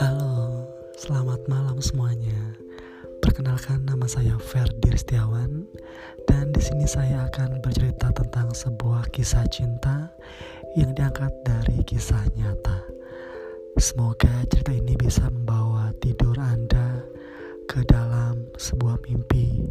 Halo, selamat malam semuanya. Perkenalkan nama saya Ferdi Setiawan dan di sini saya akan bercerita tentang sebuah kisah cinta yang diangkat dari kisah nyata. Semoga cerita ini bisa membawa tidur Anda ke dalam sebuah mimpi.